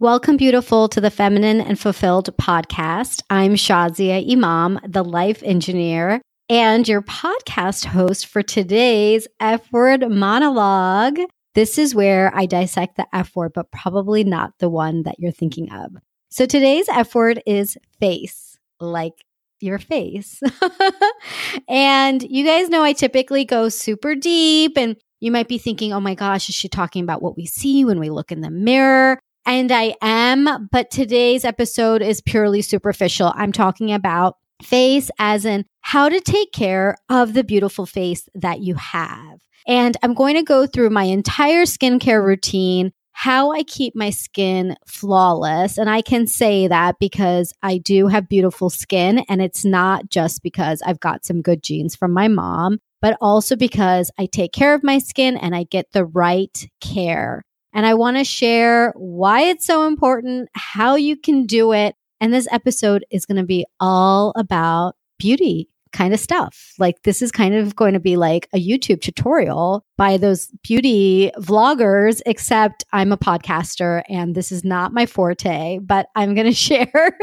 Welcome, beautiful, to the Feminine and Fulfilled podcast. I'm Shazia Imam, the life engineer and your podcast host for today's F word monologue. This is where I dissect the F word, but probably not the one that you're thinking of. So today's F word is face, like your face. and you guys know I typically go super deep and you might be thinking, oh my gosh, is she talking about what we see when we look in the mirror? And I am, but today's episode is purely superficial. I'm talking about face as in how to take care of the beautiful face that you have. And I'm going to go through my entire skincare routine, how I keep my skin flawless. And I can say that because I do have beautiful skin. And it's not just because I've got some good genes from my mom, but also because I take care of my skin and I get the right care. And I want to share why it's so important, how you can do it. And this episode is going to be all about beauty kind of stuff. Like this is kind of going to be like a YouTube tutorial by those beauty vloggers, except I'm a podcaster and this is not my forte, but I'm going to share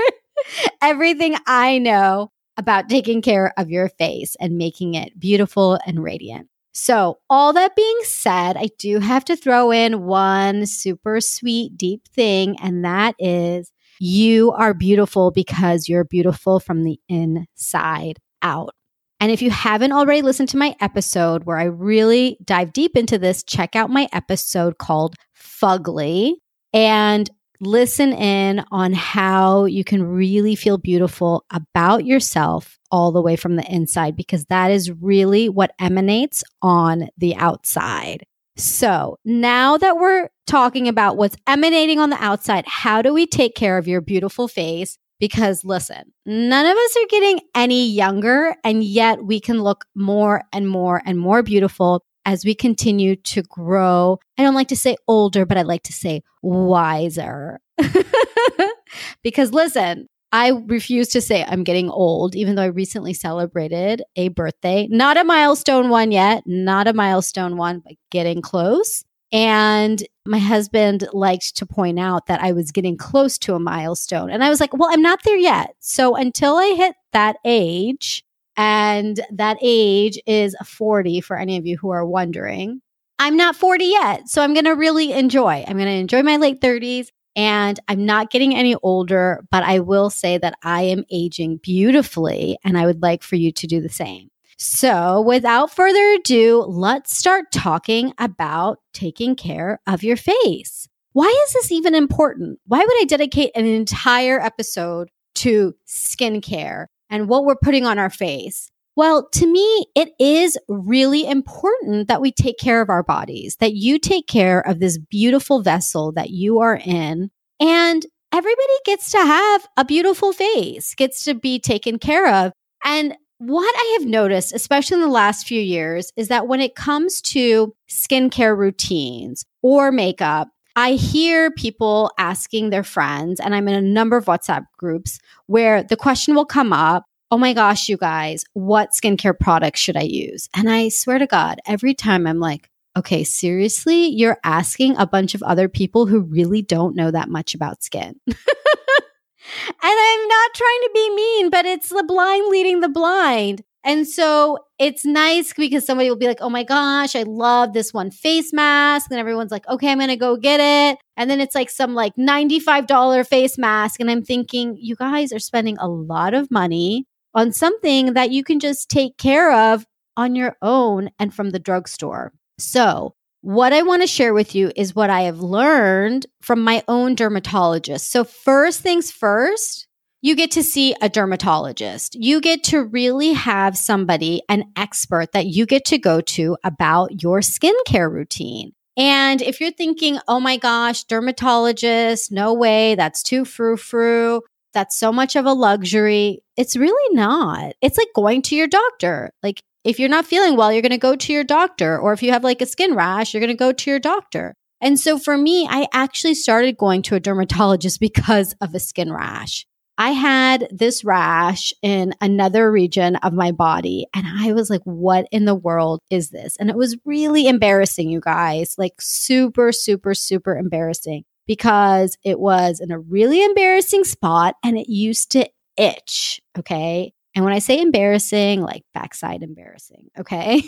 everything I know about taking care of your face and making it beautiful and radiant. So, all that being said, I do have to throw in one super sweet, deep thing, and that is you are beautiful because you're beautiful from the inside out. And if you haven't already listened to my episode where I really dive deep into this, check out my episode called Fugly and listen in on how you can really feel beautiful about yourself all the way from the inside because that is really what emanates on the outside. So now that we're talking about what's emanating on the outside, how do we take care of your beautiful face? Because listen, none of us are getting any younger, and yet we can look more and more and more beautiful as we continue to grow. I don't like to say older, but I like to say wiser. because listen, I refuse to say I'm getting old, even though I recently celebrated a birthday. Not a milestone one yet, not a milestone one, but getting close. And my husband liked to point out that I was getting close to a milestone. And I was like, well, I'm not there yet. So until I hit that age, and that age is 40 for any of you who are wondering, I'm not 40 yet. So I'm going to really enjoy. I'm going to enjoy my late 30s. And I'm not getting any older, but I will say that I am aging beautifully. And I would like for you to do the same. So, without further ado, let's start talking about taking care of your face. Why is this even important? Why would I dedicate an entire episode to skincare and what we're putting on our face? Well, to me, it is really important that we take care of our bodies, that you take care of this beautiful vessel that you are in. And everybody gets to have a beautiful face, gets to be taken care of. And what I have noticed, especially in the last few years, is that when it comes to skincare routines or makeup, I hear people asking their friends, and I'm in a number of WhatsApp groups where the question will come up oh my gosh, you guys, what skincare products should I use? And I swear to God, every time I'm like, okay, seriously, you're asking a bunch of other people who really don't know that much about skin. and I'm not trying to be mean, but it's the blind leading the blind. And so it's nice because somebody will be like, oh my gosh, I love this one face mask. And everyone's like, okay, I'm going to go get it. And then it's like some like $95 face mask. And I'm thinking, you guys are spending a lot of money on something that you can just take care of on your own and from the drugstore. So, what I want to share with you is what I have learned from my own dermatologist. So, first things first, you get to see a dermatologist. You get to really have somebody, an expert that you get to go to about your skincare routine. And if you're thinking, oh my gosh, dermatologist, no way, that's too frou frou that's so much of a luxury. It's really not. It's like going to your doctor. Like if you're not feeling well, you're going to go to your doctor. Or if you have like a skin rash, you're going to go to your doctor. And so for me, I actually started going to a dermatologist because of a skin rash. I had this rash in another region of my body, and I was like, what in the world is this? And it was really embarrassing, you guys, like super, super, super embarrassing. because it was in a really embarrassing spot and it used to itch. Okay. And when I say embarrassing, like backside embarrassing. Okay.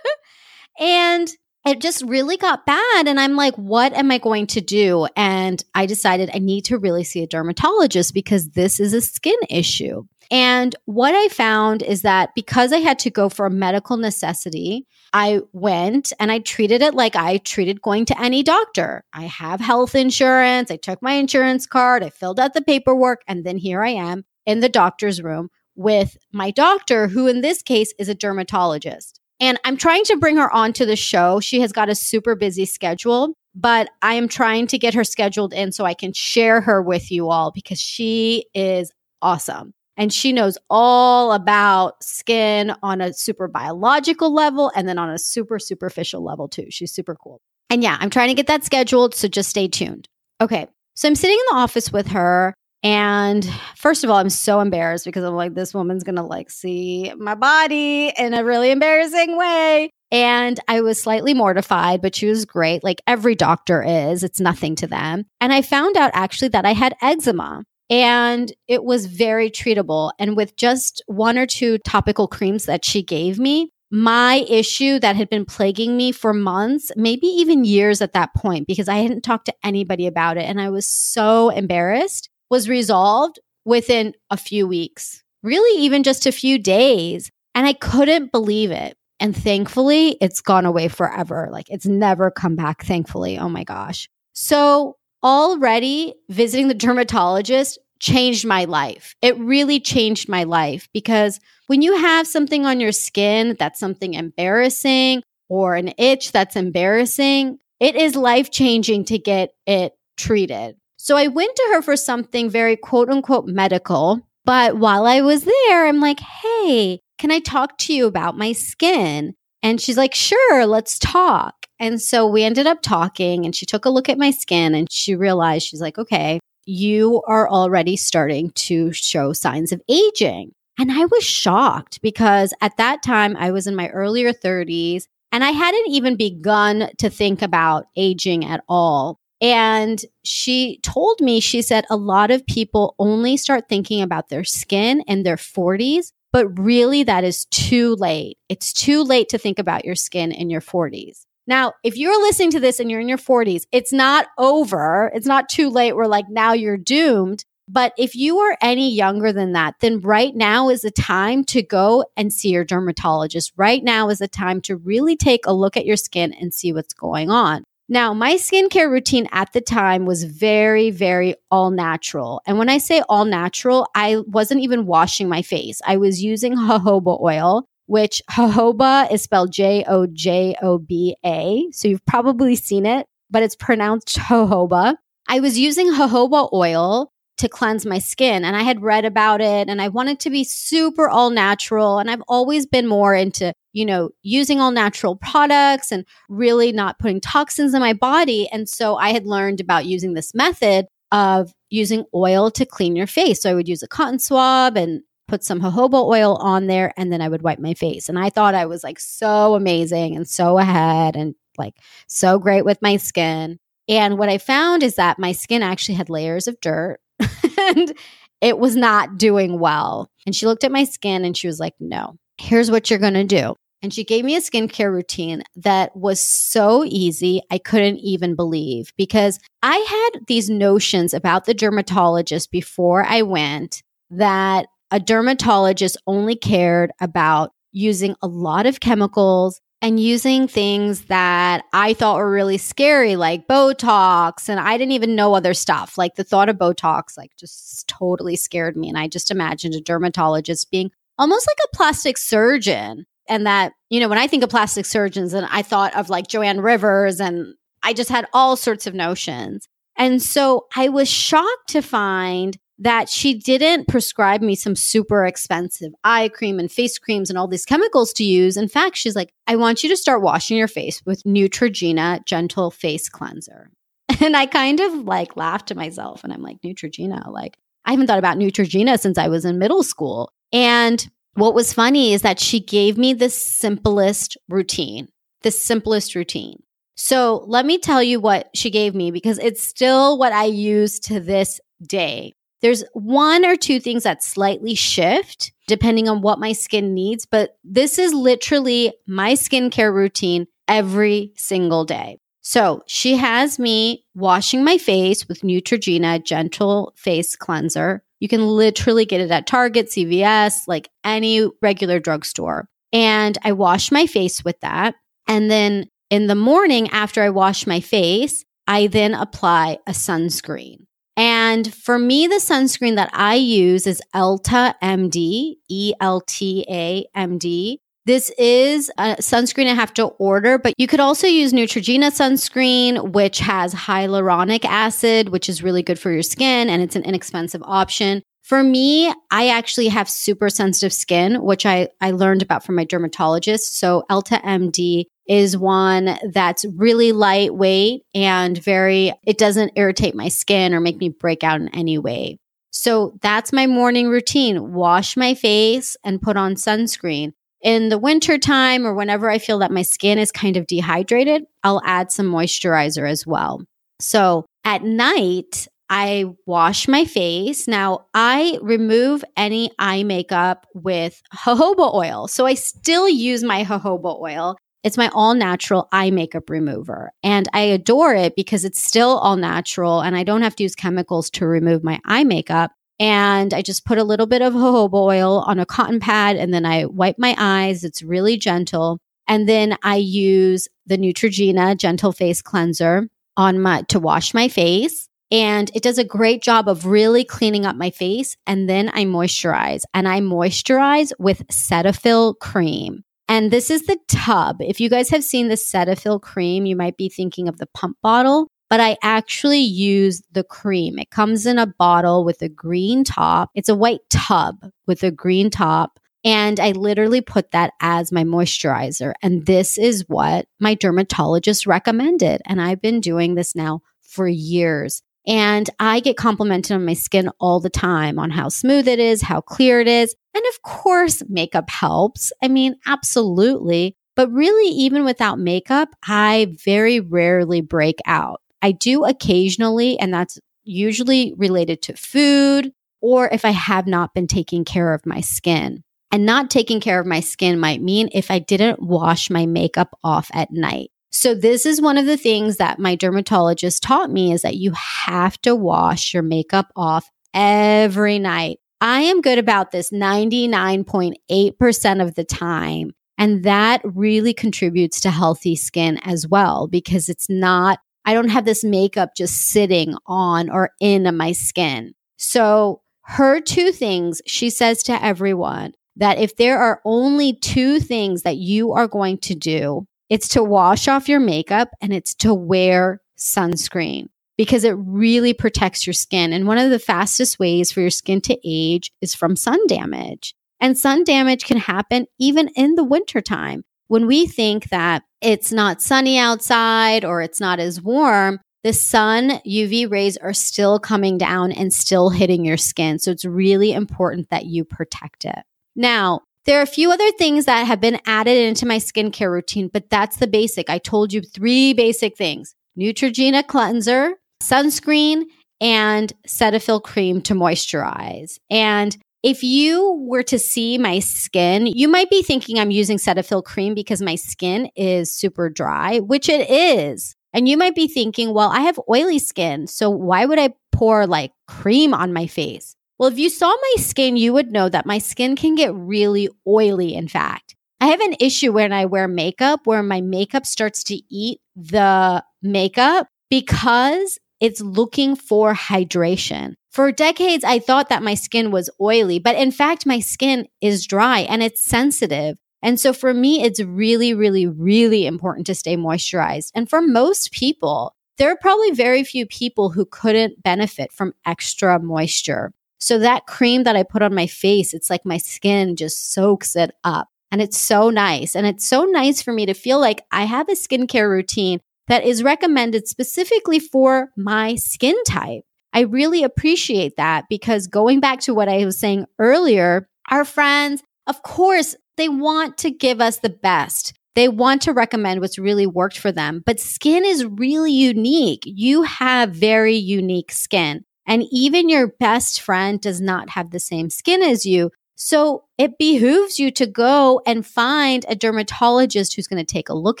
and it just really got bad. And I'm like, what am I going to do? And I decided I need to really see a dermatologist because this is a skin issue. And what I found is that because I had to go for a medical necessity, I went and I treated it like I treated going to any doctor. I have health insurance. I took my insurance card, I filled out the paperwork, and then here I am in the doctor's room with my doctor, who in this case is a dermatologist. And I'm trying to bring her on to the show. She has got a super busy schedule, but I am trying to get her scheduled in so I can share her with you all because she is awesome. And she knows all about skin on a super biological level and then on a super superficial level too. She's super cool. And yeah, I'm trying to get that scheduled. So just stay tuned. Okay. So I'm sitting in the office with her and first of all, I'm so embarrassed because I'm like, this woman's gonna like see my body in a really embarrassing way. And I was slightly mortified, but she was great. Like every doctor is, it's nothing to them. And I found out actually that I had eczema and it was very treatable. And with just one or two topical creams that she gave me, my issue that had been plaguing me for months, maybe even years at that point, because I hadn't talked to anybody about it. And I was so embarrassed was resolved within a few weeks, really, even just a few days. And I couldn't believe it. And thankfully, it's gone away forever. Like it's never come back, thankfully. Oh my gosh. So, already visiting the dermatologist changed my life. It really changed my life because when you have something on your skin that's something embarrassing or an itch that's embarrassing, it is life changing to get it treated. So I went to her for something very quote unquote medical. But while I was there, I'm like, hey, can I talk to you about my skin? And she's like, sure, let's talk. And so we ended up talking, and she took a look at my skin and she realized she's like, okay, you are already starting to show signs of aging. And I was shocked because at that time I was in my earlier 30s and I hadn't even begun to think about aging at all. And she told me, she said, a lot of people only start thinking about their skin in their 40s, but really that is too late. It's too late to think about your skin in your 40s. Now, if you're listening to this and you're in your 40s, it's not over. It's not too late. We're like, now you're doomed. But if you are any younger than that, then right now is the time to go and see your dermatologist. Right now is the time to really take a look at your skin and see what's going on. Now, my skincare routine at the time was very, very all natural. And when I say all natural, I wasn't even washing my face. I was using jojoba oil, which jojoba is spelled J O J O B A. So you've probably seen it, but it's pronounced jojoba. I was using jojoba oil to cleanse my skin. And I had read about it and I wanted to be super all natural. And I've always been more into, you know, using all natural products and really not putting toxins in my body. And so I had learned about using this method of using oil to clean your face. So I would use a cotton swab and put some jojoba oil on there and then I would wipe my face. And I thought I was like so amazing and so ahead and like so great with my skin. And what I found is that my skin actually had layers of dirt and it was not doing well. And she looked at my skin and she was like, no, here's what you're going to do. And she gave me a skincare routine that was so easy, I couldn't even believe because I had these notions about the dermatologist before I went that a dermatologist only cared about using a lot of chemicals and using things that I thought were really scary, like Botox. And I didn't even know other stuff. Like the thought of Botox, like just totally scared me. And I just imagined a dermatologist being almost like a plastic surgeon. And that, you know, when I think of plastic surgeons, and I thought of like Joanne Rivers, and I just had all sorts of notions. And so I was shocked to find that she didn't prescribe me some super expensive eye cream and face creams and all these chemicals to use. In fact, she's like, I want you to start washing your face with Neutrogena Gentle Face Cleanser. And I kind of like laughed to myself and I'm like, Neutrogena, like, I haven't thought about Neutrogena since I was in middle school. And what was funny is that she gave me the simplest routine, the simplest routine. So let me tell you what she gave me because it's still what I use to this day. There's one or two things that slightly shift depending on what my skin needs, but this is literally my skincare routine every single day. So she has me washing my face with Neutrogena Gentle Face Cleanser. You can literally get it at Target, CVS, like any regular drugstore. And I wash my face with that. And then in the morning, after I wash my face, I then apply a sunscreen. And for me, the sunscreen that I use is Elta MD, E L T A M D. This is a sunscreen I have to order, but you could also use Neutrogena sunscreen, which has hyaluronic acid, which is really good for your skin and it's an inexpensive option. For me, I actually have super sensitive skin, which I, I learned about from my dermatologist. So Elta MD is one that's really lightweight and very, it doesn't irritate my skin or make me break out in any way. So that's my morning routine. Wash my face and put on sunscreen in the winter time or whenever I feel that my skin is kind of dehydrated, I'll add some moisturizer as well. So at night, I wash my face. Now, I remove any eye makeup with jojoba oil. So I still use my jojoba oil. It's my all natural eye makeup remover. And I adore it because it's still all natural and I don't have to use chemicals to remove my eye makeup. And I just put a little bit of jojoba oil on a cotton pad and then I wipe my eyes. It's really gentle. And then I use the Neutrogena Gentle Face Cleanser on my to wash my face. And it does a great job of really cleaning up my face. And then I moisturize and I moisturize with Cetaphil cream. And this is the tub. If you guys have seen the Cetaphil cream, you might be thinking of the pump bottle but I actually use the cream. It comes in a bottle with a green top. It's a white tub with a green top. And I literally put that as my moisturizer. And this is what my dermatologist recommended. And I've been doing this now for years. And I get complimented on my skin all the time on how smooth it is, how clear it is. And of course, makeup helps. I mean, absolutely. But really, even without makeup, I very rarely break out. I do occasionally, and that's usually related to food or if I have not been taking care of my skin. And not taking care of my skin might mean if I didn't wash my makeup off at night. So this is one of the things that my dermatologist taught me is that you have to wash your makeup off every night. I am good about this 99.8% of the time. And that really contributes to healthy skin as well because it's not I don't have this makeup just sitting on or in my skin. So, her two things, she says to everyone that if there are only two things that you are going to do, it's to wash off your makeup and it's to wear sunscreen because it really protects your skin. And one of the fastest ways for your skin to age is from sun damage. And sun damage can happen even in the wintertime when we think that it's not sunny outside or it's not as warm, the sun UV rays are still coming down and still hitting your skin. So it's really important that you protect it. Now, there are a few other things that have been added into my skincare routine, but that's the basic. I told you three basic things Neutrogena cleanser, sunscreen, and Cetaphil cream to moisturize. And if you were to see my skin, you might be thinking I'm using Cetaphil cream because my skin is super dry, which it is. And you might be thinking, well, I have oily skin, so why would I pour like cream on my face? Well, if you saw my skin, you would know that my skin can get really oily, in fact. I have an issue when I wear makeup where my makeup starts to eat the makeup because it's looking for hydration. For decades, I thought that my skin was oily, but in fact, my skin is dry and it's sensitive. And so for me, it's really, really, really important to stay moisturized. And for most people, there are probably very few people who couldn't benefit from extra moisture. So that cream that I put on my face, it's like my skin just soaks it up. And it's so nice. And it's so nice for me to feel like I have a skincare routine that is recommended specifically for my skin type. I really appreciate that because going back to what I was saying earlier, our friends, of course, they want to give us the best. they want to recommend what's really worked for them. But skin is really unique. You have very unique skin. And even your best friend does not have the same skin as you. So it behooves you to go and find a dermatologist who's going to take a look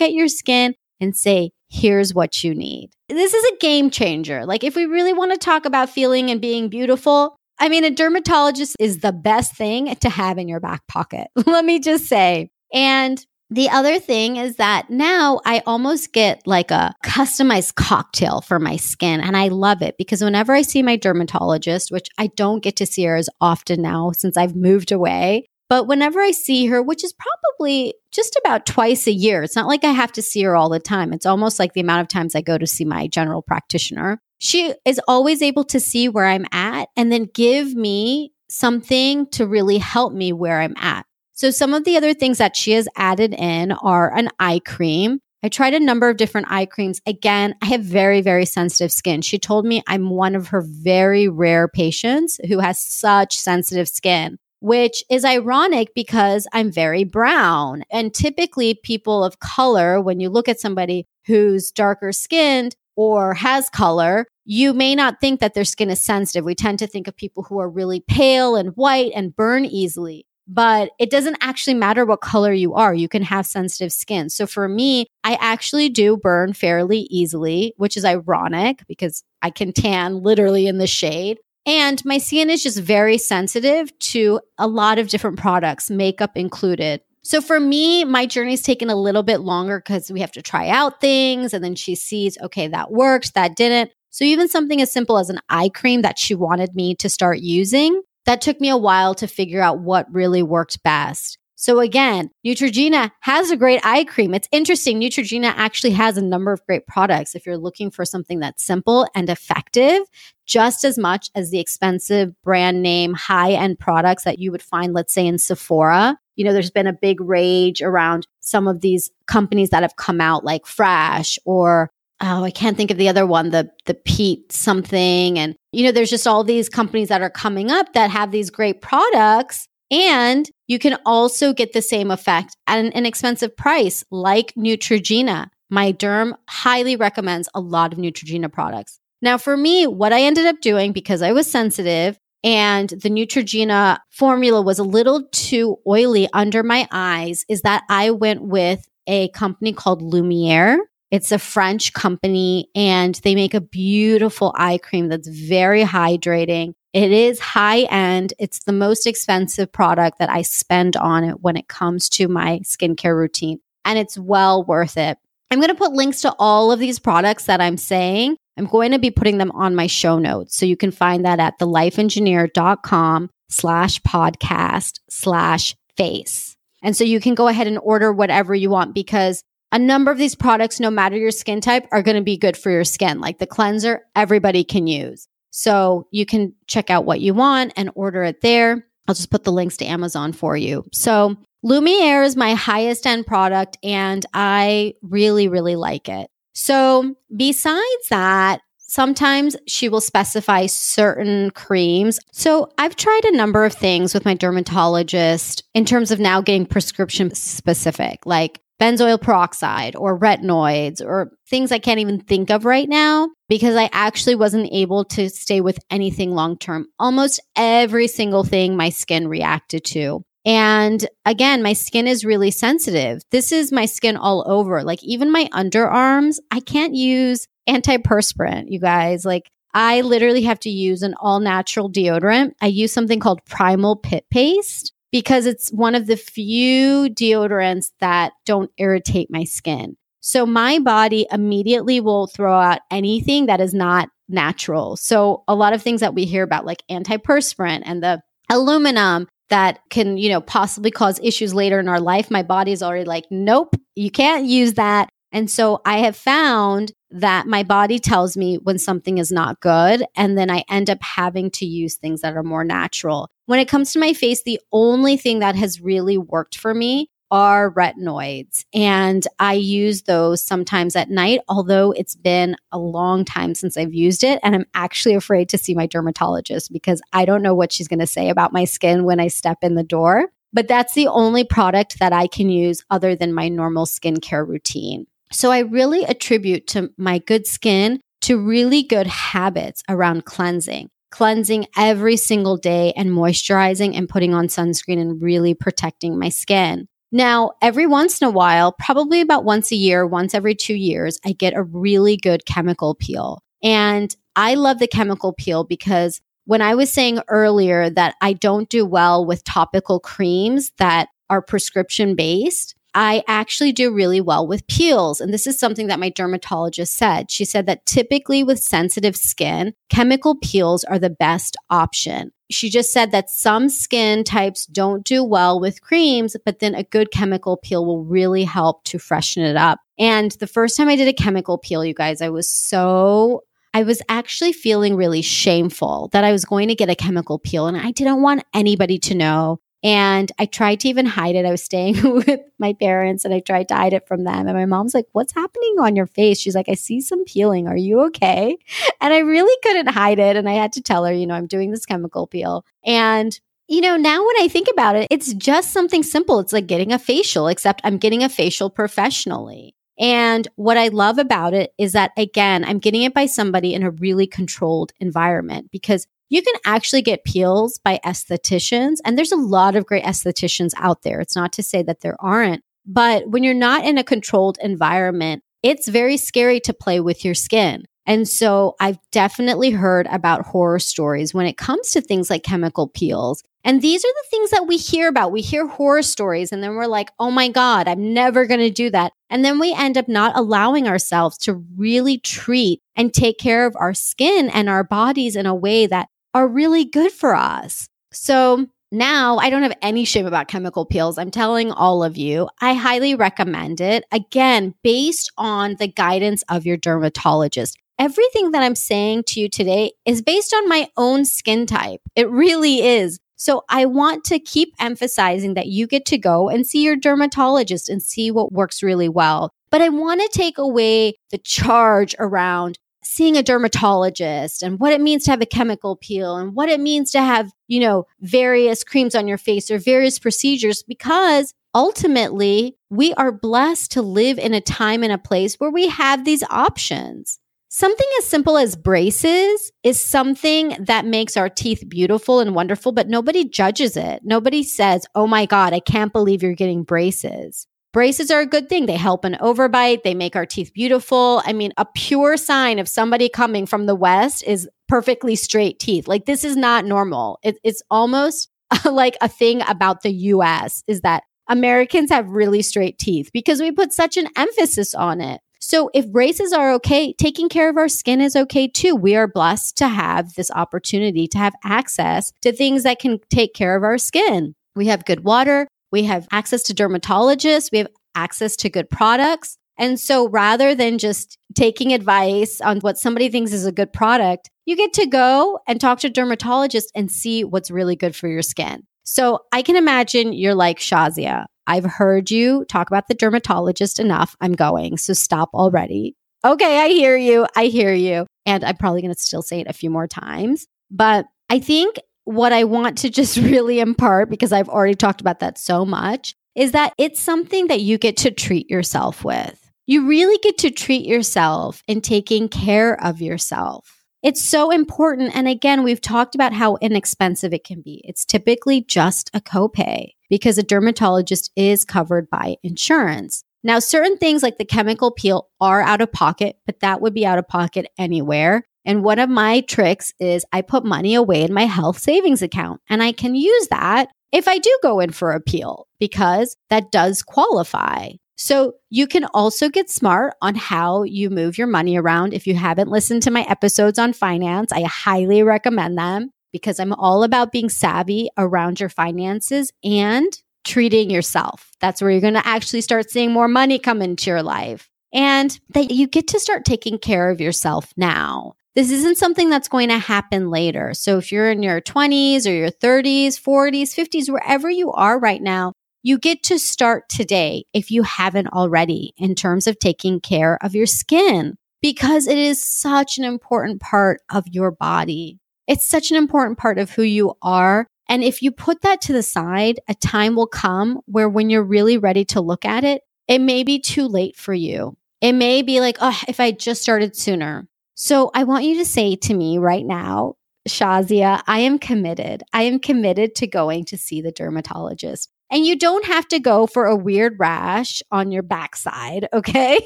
at your skin and say, here's what you need. This is a game changer. Like, if we really want to talk about feeling and being beautiful, I mean, a dermatologist is the best thing to have in your back pocket. Let me just say. And the other thing is that now I almost get like a customized cocktail for my skin. And I love it because whenever I see my dermatologist, which I don't get to see her as often now since I've moved away, but whenever I see her, which is probably just about twice a year, it's not like I have to see her all the time. It's almost like the amount of times I go to see my general practitioner. She is always able to see where I'm at and then give me something to really help me where I'm at. So some of the other things that she has added in are an eye cream. I tried a number of different eye creams. Again, I have very, very sensitive skin. She told me I'm one of her very rare patients who has such sensitive skin, which is ironic because I'm very brown. And typically, people of color, when you look at somebody who's darker skinned or has color, you may not think that their skin is sensitive. We tend to think of people who are really pale and white and burn easily but it doesn't actually matter what color you are. You can have sensitive skin. So for me, I actually do burn fairly easily, which is ironic because I can tan literally in the shade. And my skin is just very sensitive to a lot of different products, makeup included. So for me, my journey's taken a little bit longer because we have to try out things and then she sees, okay, that worked, that didn't. So even something as simple as an eye cream that she wanted me to start using, that took me a while to figure out what really worked best. So again, Neutrogena has a great eye cream. It's interesting. Neutrogena actually has a number of great products if you're looking for something that's simple and effective, just as much as the expensive brand name high end products that you would find, let's say in Sephora. You know, there's been a big rage around some of these companies that have come out like Frash or oh, I can't think of the other one, the the Pete something. And you know, there's just all these companies that are coming up that have these great products. And you can also get the same effect at an inexpensive price, like Neutrogena. My derm highly recommends a lot of Neutrogena products. Now, for me, what I ended up doing because I was sensitive and the Neutrogena formula was a little too oily under my eyes is that I went with a company called Lumiere. It's a French company and they make a beautiful eye cream that's very hydrating. It is high end. It's the most expensive product that I spend on it when it comes to my skincare routine, and it's well worth it. I'm going to put links to all of these products that I'm saying. I'm going to be putting them on my show notes. So you can find that at thelifeengineer.com slash podcast slash face. And so you can go ahead and order whatever you want because a number of these products, no matter your skin type, are going to be good for your skin. Like the cleanser, everybody can use. So you can check out what you want and order it there. I'll just put the links to Amazon for you. So Lumiere is my highest end product and I really, really like it. So besides that, sometimes she will specify certain creams. So I've tried a number of things with my dermatologist in terms of now getting prescription specific, like benzoyl peroxide or retinoids or things I can't even think of right now because I actually wasn't able to stay with anything long term. Almost every single thing my skin reacted to. And again, my skin is really sensitive. This is my skin all over. Like even my underarms, I can't use antiperspirant, you guys. Like I literally have to use an all natural deodorant. I use something called Primal Pit Paste because it's one of the few deodorants that don't irritate my skin. So my body immediately will throw out anything that is not natural. So a lot of things that we hear about like antiperspirant and the aluminum that can, you know, possibly cause issues later in our life, my body's already like, nope, you can't use that. And so I have found that my body tells me when something is not good. And then I end up having to use things that are more natural. When it comes to my face, the only thing that has really worked for me are retinoids. And I use those sometimes at night, although it's been a long time since I've used it. And I'm actually afraid to see my dermatologist because I don't know what she's going to say about my skin when I step in the door. but that's the only product that I can use other than my normal skincare routine. So I really attribute to my good skin to really good habits around cleansing, cleansing every single day and moisturizing and putting on sunscreen and really protecting my skin. Now, every once in a while, probably about once a year, once every two years, I get a really good chemical peel. And I love the chemical peel because when I was saying earlier that I don't do well with topical creams that are prescription based, I actually do really well with peels. And this is something that my dermatologist said. She said that typically with sensitive skin, chemical peels are the best option. She just said that some skin types don't do well with creams, but then a good chemical peel will really help to freshen it up. And the first time I did a chemical peel, you guys, I was so I was actually feeling really shameful that I was going to get a chemical peel and I didn't want anybody to know. And I tried to even hide it. I was staying with my parents and I tried to hide it from them. And my mom's like, What's happening on your face? She's like, I see some peeling. Are you okay? And I really couldn't hide it. And I had to tell her, you know, I'm doing this chemical peel. And you know, now when I think about it, it's just something simple. It's like getting a facial, except I'm getting a facial professionally. And what I love about it is that, again, I'm getting it by somebody in a really controlled environment because you can actually get peels by estheticians. And there's a lot of great estheticians out there. It's not to say that there aren't. But when you're not in a controlled environment, it's very scary to play with your skin. And so I've definitely heard about horror stories when it comes to things like chemical peels. And these are the things that we hear about. We hear horror stories and then we're like, oh my God, I'm never going to do that. And then we end up not allowing ourselves to really treat and take care of our skin and our bodies in a way that are really good for us. So now I don't have any shame about chemical peels. I'm telling all of you, I highly recommend it. Again, based on the guidance of your dermatologist everything that I'm saying to you today is based on my own skin type. It really is. So I want to keep emphasizing that you get to go and see your dermatologist and see what works really well. But I want to take away the charge around seeing a dermatologist and what it means to have a chemical peel and what it means to have, you know, various creams on your face or various procedures because ultimately we are blessed to live in a time and a place where we have these options. Something as simple as braces is something that makes our teeth beautiful and wonderful, but nobody judges it. Nobody says, Oh my God, I can't believe you're getting braces. Braces are a good thing. They help an overbite. They make our teeth beautiful. I mean, a pure sign of somebody coming from the West is perfectly straight teeth. Like this is not normal. It, it's almost like a thing about the US is that Americans have really straight teeth because we put such an emphasis on it. So if braces are okay, taking care of our skin is okay too. We are blessed to have this opportunity to have access to things that can take care of our skin. We have good water. We have access to dermatologists. We have access to good products. And so rather than just taking advice on what somebody thinks is a good product, you get to go and talk to a dermatologist and see what's really good for your skin. So I can imagine you're like Shazia. I've heard you talk about the dermatologist enough. I'm going. So stop already. Okay, I hear you. I hear you. And I'm probably going to still say it a few more times. But I think what I want to just really impart, because I've already talked about that so much, is that it's something that you get to treat yourself with. You really get to treat yourself in taking care of yourself. It's so important. And again, we've talked about how inexpensive it can be. It's typically just a copay because a dermatologist is covered by insurance. Now, certain things like the chemical peel are out of pocket, but that would be out of pocket anywhere. And one of my tricks is I put money away in my health savings account and I can use that if I do go in for a peel because that does qualify. So you can also get smart on how you move your money around. If you haven't listened to my episodes on finance, I highly recommend them because I'm all about being savvy around your finances and treating yourself. That's where you're going to actually start seeing more money come into your life and that you get to start taking care of yourself now. This isn't something that's going to happen later. So if you're in your 20s or your 30s, 40s, 50s, wherever you are right now, you get to start today if you haven't already in terms of taking care of your skin because it is such an important part of your body. It's such an important part of who you are And if you put that to the side, a time will come where when you're really ready to look at it, it may be too late for you. It may be like, oh, if I just started sooner. So I want you to say to me right now, Shazia, I am committed. I am committed to going to see the dermatologist. And you don't have to go for a weird rash on your backside, okay?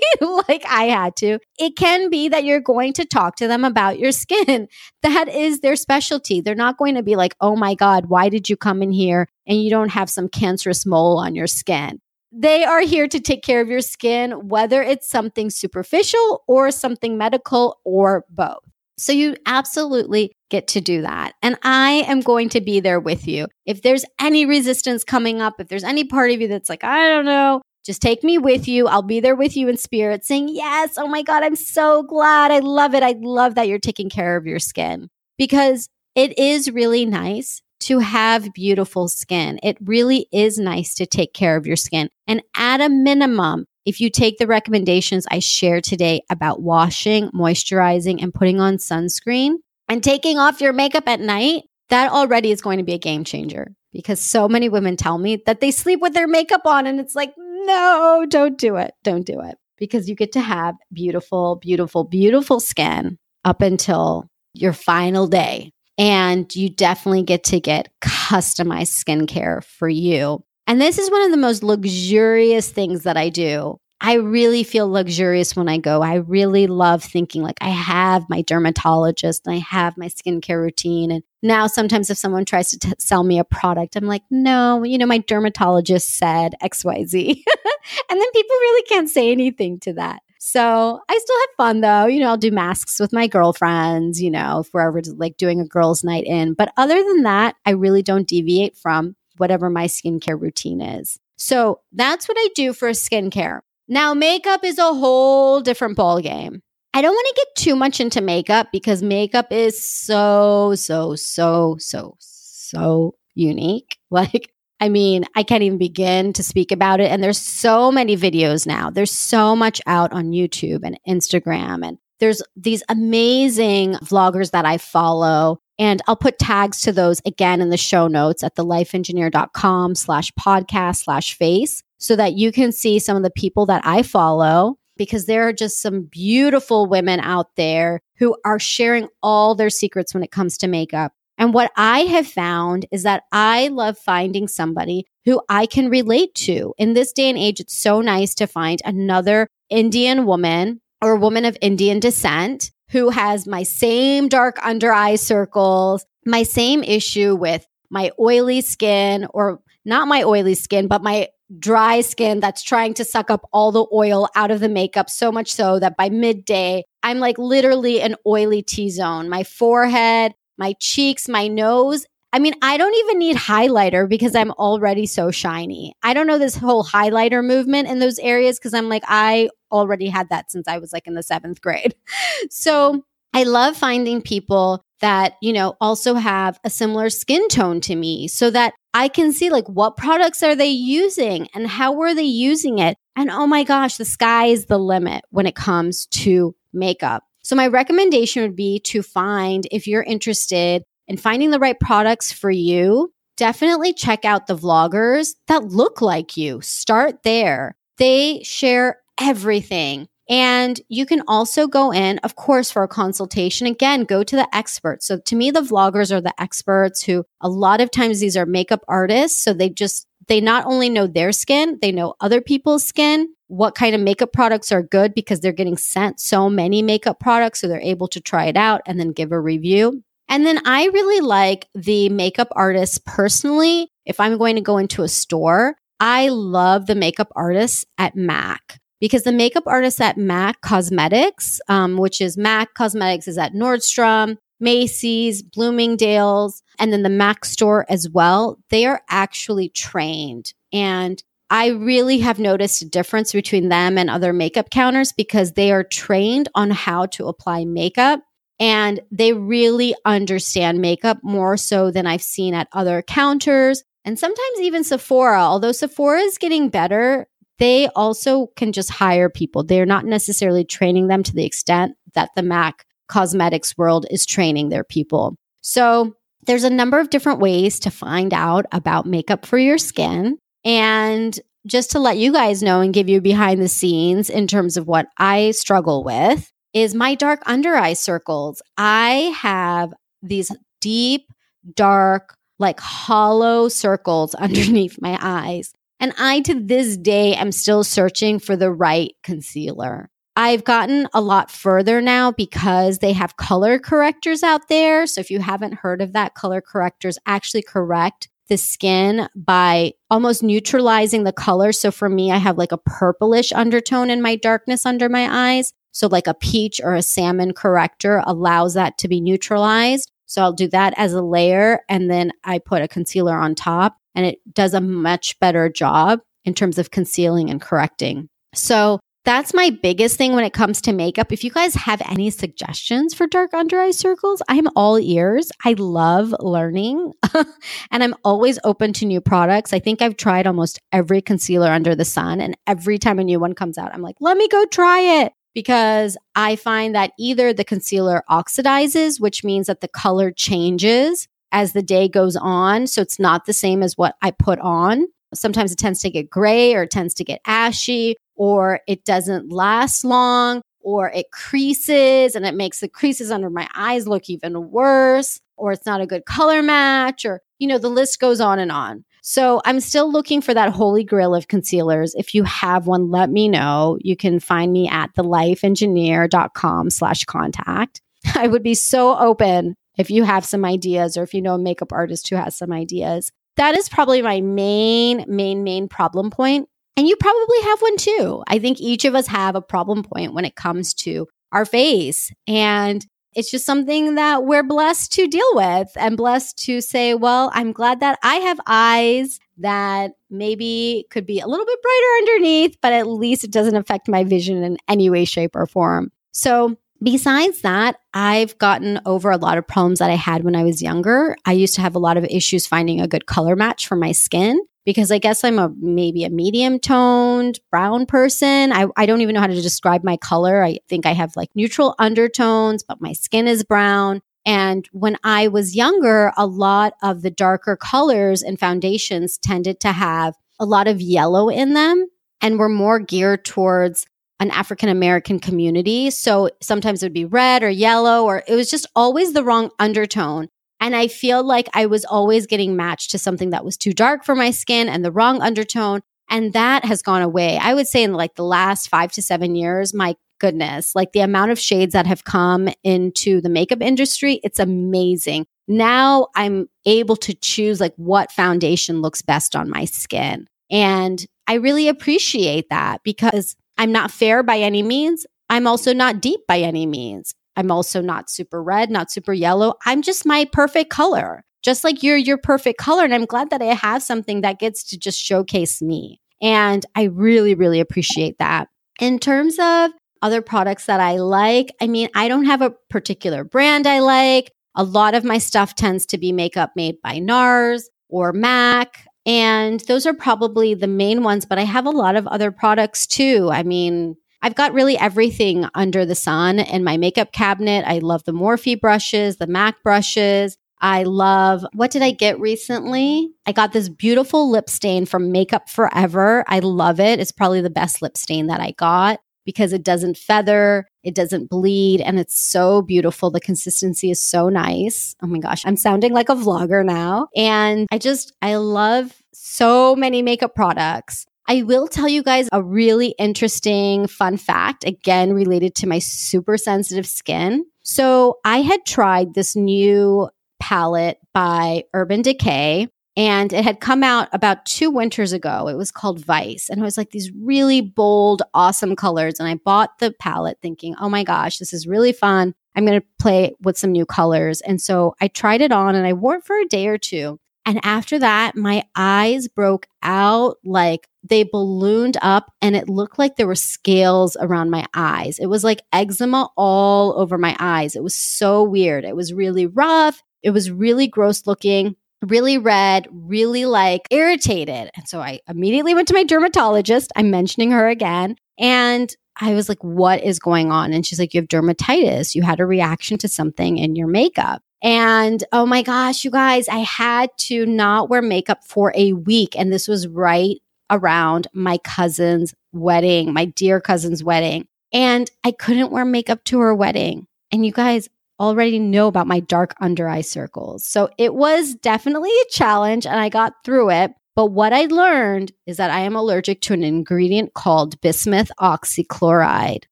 like I had to. It can be that you're going to talk to them about your skin. That is their specialty. They're not going to be like, oh my God, why did you come in here and you don't have some cancerous mole on your skin? They are here to take care of your skin, whether it's something superficial or something medical or both. So you absolutely get to do that. And I am going to be there with you. If there's any resistance coming up, if there's any part of you that's like, I don't know, just take me with you. I'll be there with you in spirit saying, Yes, oh my God, I'm so glad. I love it. I love that you're taking care of your skin because it is really nice to have beautiful skin. It really is nice to take care of your skin. And at a minimum, if you take the recommendations I share today about washing, moisturizing, and putting on sunscreen and taking off your makeup at night, that already is going to be a game changer because so many women tell me that they sleep with their makeup on and it's like, no, don't do it. Don't do it because you get to have beautiful, beautiful, beautiful skin up until your final day. And you definitely get to get customized skincare for you and this is one of the most luxurious things that I do. I really feel luxurious when I go. I really love thinking like I have my dermatologist and I have my skincare routine. And now sometimes if someone tries to t- sell me a product, I'm like, no, you know, my dermatologist said XYZ. and then people really can't say anything to that. So I still have fun though. You know, I'll do masks with my girlfriends, you know, if we're ever like doing a girls' night in. But other than that, I really don't deviate from whatever my skincare routine is. So that's what I do for skincare. Now, makeup is a whole different ball game. I don't want to get too much into makeup because makeup is so, so, so, so, so unique. Like, I mean, I can't even begin to speak about it. And there's so many videos now. There's so much out on YouTube and Instagram. And there's these amazing vloggers that I follow and I'll put tags to those again in the show notes at thelifeengineer.com slash podcast slash face so that you can see some of the people that I follow because there are just some beautiful women out there who are sharing all their secrets when it comes to makeup. And what I have found is that I love finding somebody who I can relate to. In this day and age, it's so nice to find another Indian woman or woman of Indian descent who has my same dark under eye circles, my same issue with my oily skin, or not my oily skin, but my dry skin that's trying to suck up all the oil out of the makeup so much so that by midday, I'm like literally an oily T zone. My forehead, my cheeks, my nose. I mean, I don't even need highlighter because I'm already so shiny. I don't know this whole highlighter movement in those areas because I'm like, I already had that since I was like in the seventh grade. So I love finding people that, you know, also have a similar skin tone to me so that I can see like what products are they using and how were they using it. And oh my gosh, the sky is the limit when it comes to makeup. So my recommendation would be to find if you're interested in finding the right products for you, definitely check out the vloggers that look like you. Start there. They share everything. And you can also go in, of course, for a consultation. Again, go to the experts. So to me, the vloggers are the experts who a lot of times these are makeup artists. So they just, they not only know their skin, they know other people's skin, what kind of makeup products are good because they're getting sent so many makeup products. So they're able to try it out and then give a review. And then I really like the makeup artists personally. If I'm going to go into a store, I love the makeup artists at MAC because the makeup artists at MAC Cosmetics, um, which is MAC Cosmetics, is at Nordstrom, Macy's, Bloomingdale's, and then the MAC store as well. They are actually trained. And I really have noticed a difference between them and other makeup counters because they are trained on how to apply makeup and they really understand makeup more so than I've seen at other counters and sometimes even Sephora. Although Sephora is getting better, they also can just hire people. They're not necessarily training them to the extent that the MAC cosmetics world is training their people. So there's a number of different ways to find out about makeup for your skin. And just to let you guys know and give you behind the scenes in terms of what I struggle with is my dark under eye circles. I have these deep, dark, like hollow circles underneath my eyes. And I, to this day, am still searching for the right concealer. I've gotten a lot further now because they have color correctors out there. So if you haven't heard of that, color correctors actually correct the skin by almost neutralizing the color. So for me, I have like a purplish undertone in my darkness under my eyes. So like a peach or a salmon corrector allows that to be neutralized. So I'll do that as a layer and then I put a concealer on top and it does a much better job in terms of concealing and correcting. So that's my biggest thing when it comes to makeup. If you guys have any suggestions for dark under eye circles, I'm all ears. I love learning and I'm always open to new products. I think I've tried almost every concealer under the sun, and every time a new one comes out, I'm like, let me go try it because I find that either the concealer oxidizes, which means that the color changes as the day goes on. So it's not the same as what I put on. Sometimes it tends to get gray or it tends to get ashy or it doesn't last long, or it creases and it makes the creases under my eyes look even worse, or it's not a good color match, or, you know, the list goes on and on. So I'm still looking for that holy grail of concealers. If you have one, let me know. You can find me at thelifeengineer.com slash contact. I would be so open if you have some ideas or if you know a makeup artist who has some ideas. That is probably my main, main, main problem point and you probably have one too. I think each of us have a problem point when it comes to our face. And it's just something that we're blessed to deal with and blessed to say, well, I'm glad that I have eyes that maybe could be a little bit brighter underneath, but at least it doesn't affect my vision in any way, shape, or form. So, besides that, I've gotten over a lot of problems that I had when I was younger. I used to have a lot of issues finding a good color match for my skin because I guess I'm a maybe a medium toned brown person. I, I don't even know how to describe my color. I think I have like neutral undertones, but my skin is brown. And when I was younger, a lot of the darker colors and foundations tended to have a lot of yellow in them and were more geared towards an African American community. So sometimes it would be red or yellow, or it was just always the wrong undertone. And I feel like I was always getting matched to something that was too dark for my skin and the wrong undertone. And that has gone away. I would say in like the last five to seven years, my goodness, like the amount of shades that have come into the makeup industry, it's amazing. Now I'm able to choose like what foundation looks best on my skin. And I really appreciate that because I'm not fair by any means. I'm also not deep by any means. I'm also not super red, not super yellow. I'm just my perfect color, just like you're your perfect color. And I'm glad that I have something that gets to just showcase me. And I really, really appreciate that. In terms of other products that I like, I mean, I don't have a particular brand I like. A lot of my stuff tends to be makeup made by NARS or MAC. And those are probably the main ones, but I have a lot of other products too. I mean, I've got really everything under the sun in my makeup cabinet. I love the Morphe brushes, the MAC brushes. I love, what did I get recently? I got this beautiful lip stain from Makeup Forever. I love it. It's probably the best lip stain that I got because it doesn't feather, it doesn't bleed, and it's so beautiful. The consistency is so nice. Oh my gosh, I'm sounding like a vlogger now. And I just, I love so many makeup products. I will tell you guys a really interesting fun fact, again, related to my super sensitive skin. So I had tried this new palette by Urban Decay and it had come out about two winters ago. It was called Vice and it was like these really bold, awesome colors. And I bought the palette thinking, oh my gosh, this is really fun. I'm going to play with some new colors. And so I tried it on and I wore it for a day or two. And after that, my eyes broke out like they ballooned up and it looked like there were scales around my eyes. It was like eczema all over my eyes. It was so weird. It was really rough. It was really gross looking, really red, really like irritated. And so I immediately went to my dermatologist. I'm mentioning her again. And I was like, what is going on? And she's like, you have dermatitis. You had a reaction to something in your makeup. And oh my gosh, you guys, I had to not wear makeup for a week. And this was right around my cousin's wedding, my dear cousin's wedding. And I couldn't wear makeup to her wedding. And you guys already know about my dark under eye circles. So it was definitely a challenge and I got through it. But what I learned is that I am allergic to an ingredient called bismuth oxychloride.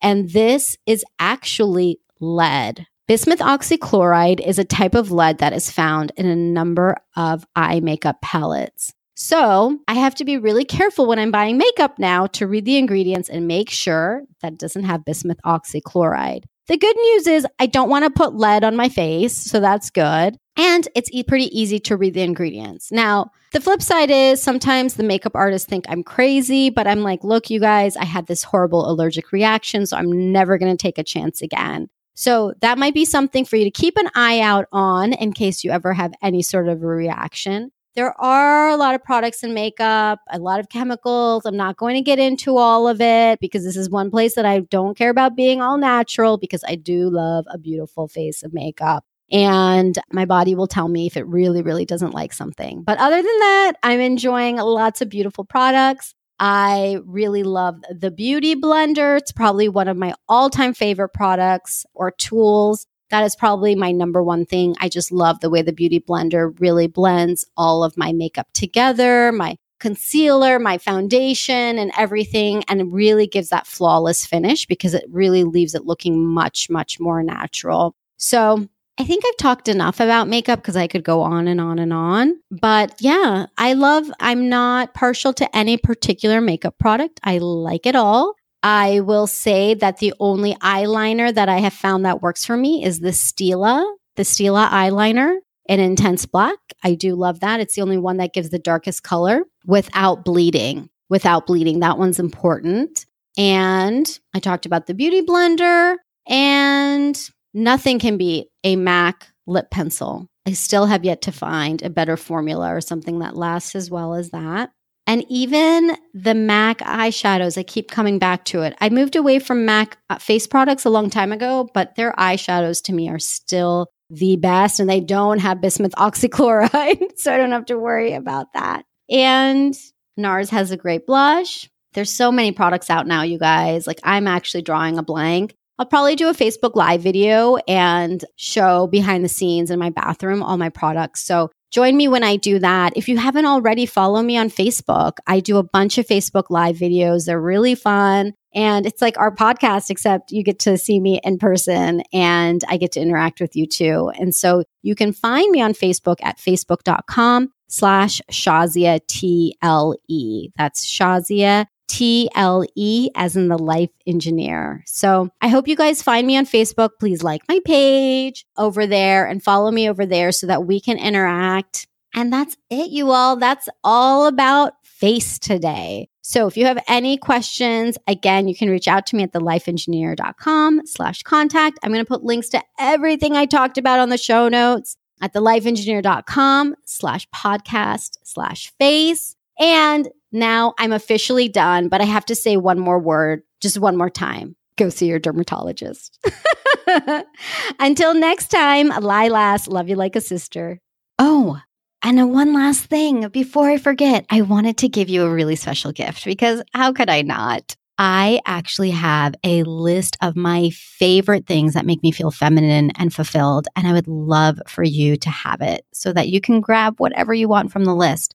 And this is actually lead. Bismuth oxychloride is a type of lead that is found in a number of eye makeup palettes. So I have to be really careful when I'm buying makeup now to read the ingredients and make sure that it doesn't have bismuth oxychloride. The good news is I don't want to put lead on my face, so that's good. And it's e- pretty easy to read the ingredients. Now, the flip side is sometimes the makeup artists think I'm crazy, but I'm like, look, you guys, I had this horrible allergic reaction, so I'm never going to take a chance again. So that might be something for you to keep an eye out on in case you ever have any sort of a reaction. There are a lot of products in makeup, a lot of chemicals. I'm not going to get into all of it because this is one place that I don't care about being all natural because I do love a beautiful face of makeup. And my body will tell me if it really, really doesn't like something. But other than that, I'm enjoying lots of beautiful products. I really love the Beauty Blender. It's probably one of my all time favorite products or tools. That is probably my number one thing. I just love the way the Beauty Blender really blends all of my makeup together, my concealer, my foundation, and everything, and really gives that flawless finish because it really leaves it looking much, much more natural. So I think I've talked enough about makeup because I could go on and on and on. But yeah, I love, I'm not partial to any particular makeup product. I like it all. I will say that the only eyeliner that I have found that works for me is the Stila, the Stila eyeliner in intense black. I do love that. It's the only one that gives the darkest color without bleeding. Without bleeding. That one's important. And I talked about the beauty blender and Nothing can beat a MAC lip pencil. I still have yet to find a better formula or something that lasts as well as that. And even the MAC eyeshadows, I keep coming back to it. I moved away from MAC uh, face products a long time ago, but their eyeshadows to me are still the best and they don't have bismuth oxychloride. so I don't have to worry about that. And NARS has a great blush. There's so many products out now, you guys. Like I'm actually drawing a blank I'll probably do a Facebook Live video and show behind the scenes in my bathroom all my products. So join me when I do that. If you haven't already, follow me on Facebook. I do a bunch of Facebook Live videos, they're really fun. And it's like our podcast, except you get to see me in person and I get to interact with you too. And so you can find me on Facebook at facebook.com slash Shazia TLE. That's Shazia T L E as in the life engineer. So I hope you guys find me on Facebook. Please like my page over there and follow me over there so that we can interact. And that's it, you all. That's all about face today. So if you have any questions, again, you can reach out to me at thelifeengineer.com slash contact. I'm going to put links to everything I talked about on the show notes at thelifeengineer.com slash podcast slash face. And now I'm officially done, but I have to say one more word, just one more time. Go see your dermatologist. Until next time, Lilas, love you like a sister. Oh, and one last thing before I forget, I wanted to give you a really special gift because how could I not? I actually have a list of my favorite things that make me feel feminine and fulfilled. And I would love for you to have it so that you can grab whatever you want from the list.